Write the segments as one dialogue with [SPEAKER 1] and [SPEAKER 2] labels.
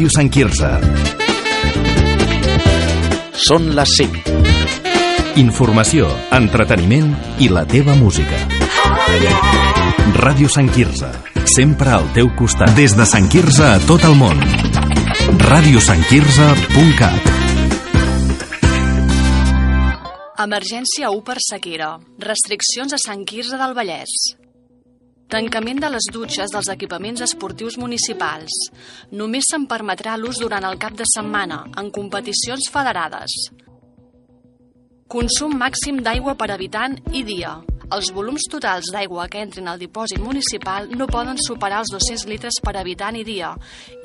[SPEAKER 1] Ràdio Sant Quirze.
[SPEAKER 2] Són les 5.
[SPEAKER 1] Informació, entreteniment i la teva música. Ràdio Sant Quirze. Sempre al teu costat. Des de Sant Quirze a tot el món. radiosantquirze.cat
[SPEAKER 3] Emergència 1 per sequera. Restriccions a Sant Quirze del Vallès. Tancament de les dutxes dels equipaments esportius municipals. Només se'n permetrà l'ús durant el cap de setmana, en competicions federades. Consum màxim d'aigua per habitant i dia. Els volums totals d'aigua que entrin al dipòsit municipal no poden superar els 200 litres per habitant i dia,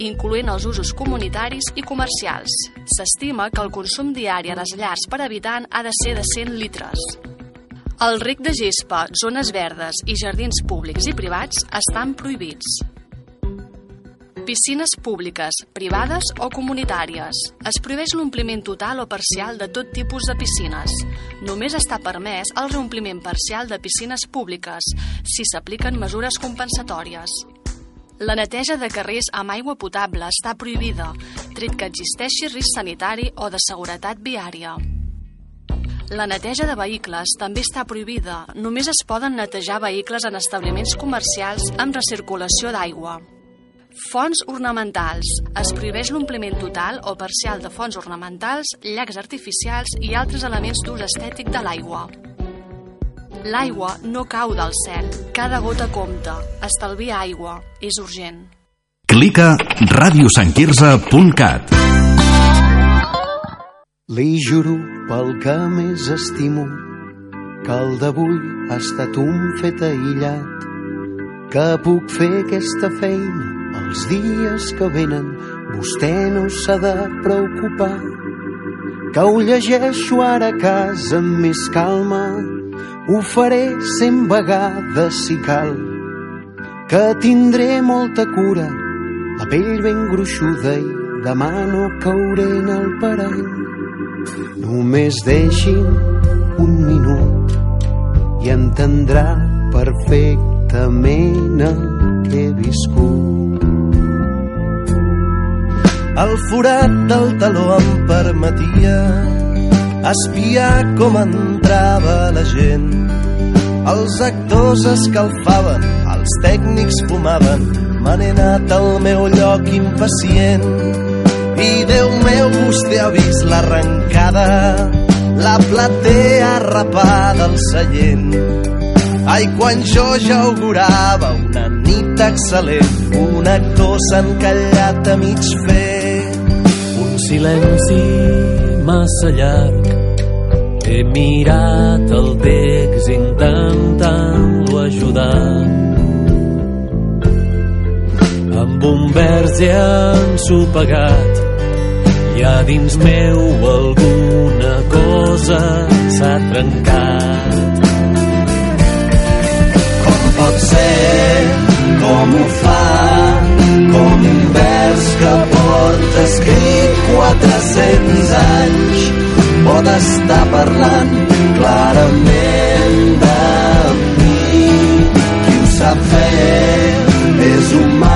[SPEAKER 3] incloent els usos comunitaris i comercials. S'estima que el consum diari a les llars per habitant ha de ser de 100 litres. El rec de gespa, zones verdes i jardins públics i privats estan prohibits. Piscines públiques, privades o comunitàries. Es prohibeix l'ompliment total o parcial de tot tipus de piscines. Només està permès el reompliment parcial de piscines públiques, si s'apliquen mesures compensatòries. La neteja de carrers amb aigua potable està prohibida, tret que existeixi risc sanitari o de seguretat viària. La neteja de vehicles també està prohibida. Només es poden netejar vehicles en establiments comercials amb recirculació d'aigua. Fonts ornamentals. Es prohibeix l'ompliment total o parcial de fonts ornamentals, llacs artificials i altres elements d'ús estètic de l'aigua. L'aigua no cau del cel. Cada gota compta. Estalvia aigua. És urgent.
[SPEAKER 1] Clica radiosantquirze.cat
[SPEAKER 4] Li juro pel que més estimo que el d'avui ha estat un fet aïllat que puc fer aquesta feina els dies que venen vostè no s'ha de preocupar. Que ho llegeixo ara a casa amb més calma ho faré cent vegades si cal. Que tindré molta cura la pell ben gruixuda i demà no cauré en el parany Només deixi'm un minut i entendrà perfectament el que he viscut.
[SPEAKER 5] El forat del taló em permetia espiar com entrava la gent. Els actors escalfaven, els tècnics fumaven, n'he anat al meu lloc impacient i Déu meu, vostè ha vist l'arrencada, la platea rapada al seient. Ai, quan jo ja augurava una nit excel·lent, un actor s'ha encallat a mig fer.
[SPEAKER 6] Un silenci massa llarg, he mirat el text intentant-lo ajudar. Amb un vers ja ensopegat, a dins meu alguna cosa s'ha trencat.
[SPEAKER 5] Com pot ser, com ho fa, com un vers que porta escrit 400 anys pot estar parlant clarament de mi. Qui ho sap fer és humà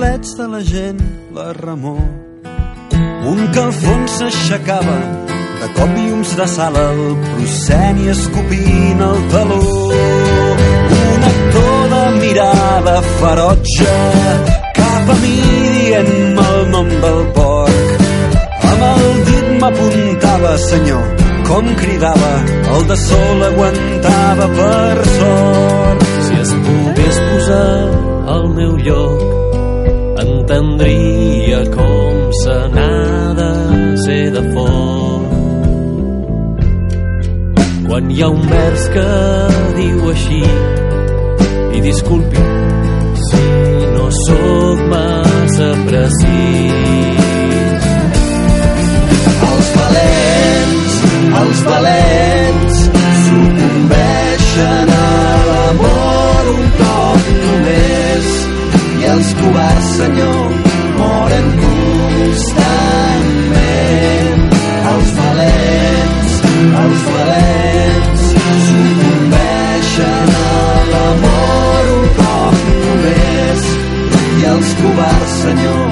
[SPEAKER 4] xiulets de la gent, la remor. Un que al fons s'aixecava de cop llums de sala el proceni escopint el taló. Un actor de mirada ferotge cap a mi dient-me el nom del porc. Amb el dit m'apuntava, senyor, com cridava, el de sol aguantava per sort.
[SPEAKER 6] Si es pogués posar al meu lloc, entendria com se n'ha de ser de fort. Quan hi ha un vers que diu així, i disculpi si no sóc massa precís.
[SPEAKER 5] Els covards Senyor, moren constantment. Els valents, els valents, sucumbeixen a l'amor un cop només. I els covards, Senyor,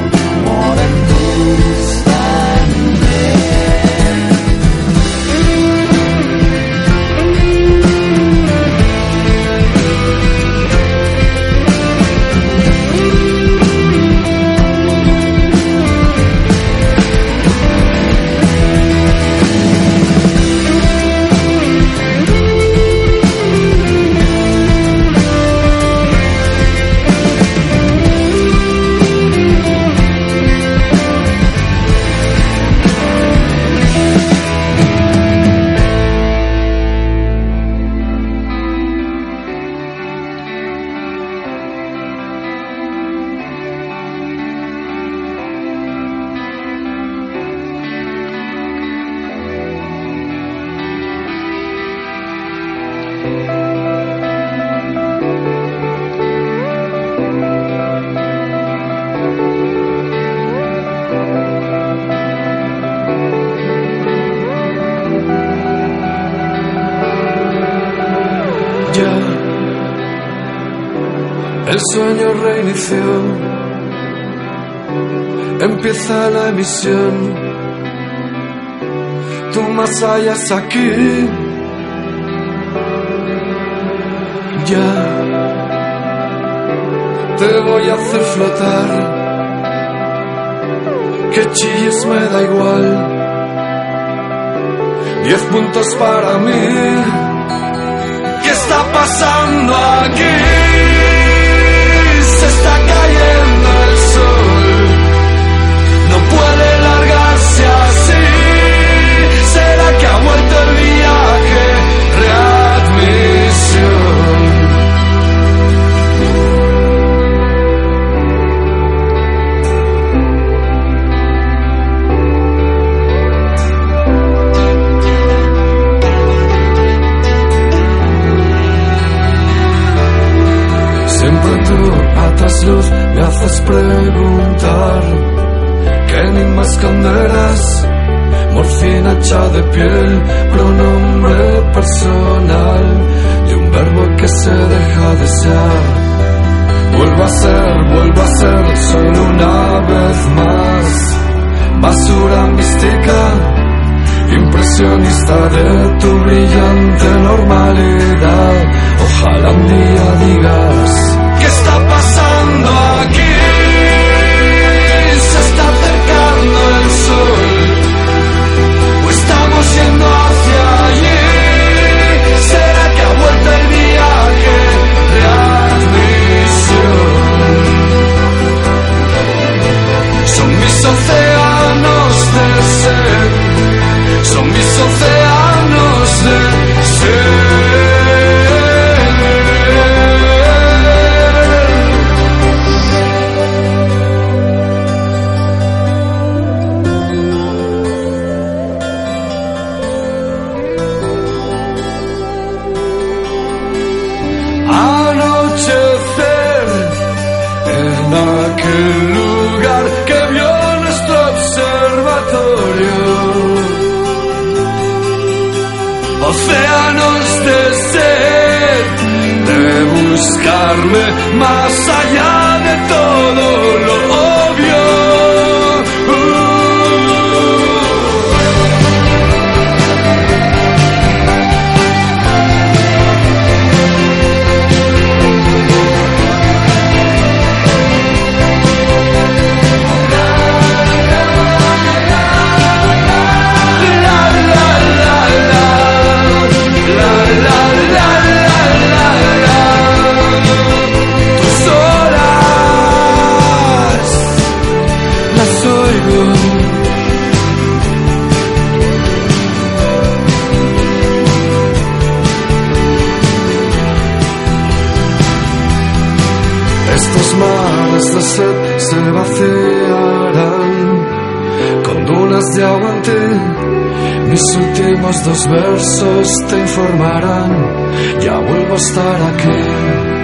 [SPEAKER 7] el sueño reinició. Empieza la emisión. Tú más allá aquí. Ya te voy a hacer flotar. Que chilles me da igual. Diez puntos para mí. ¿Qué está pasando aquí? Hecha de piel, pronombre personal De un verbo que se deja desear Vuelvo a ser, vuelvo a ser solo una vez más Basura mística Impresionista de tu brillante normalidad. Ojalá un día digas: aquel lugar que vio nuestro observatorio. Océanos de sed, de buscarme más allá de se vaciarán con dunas de agua en ti. Mis últimos dos versos te informarán. Ya vuelvo a estar aquí.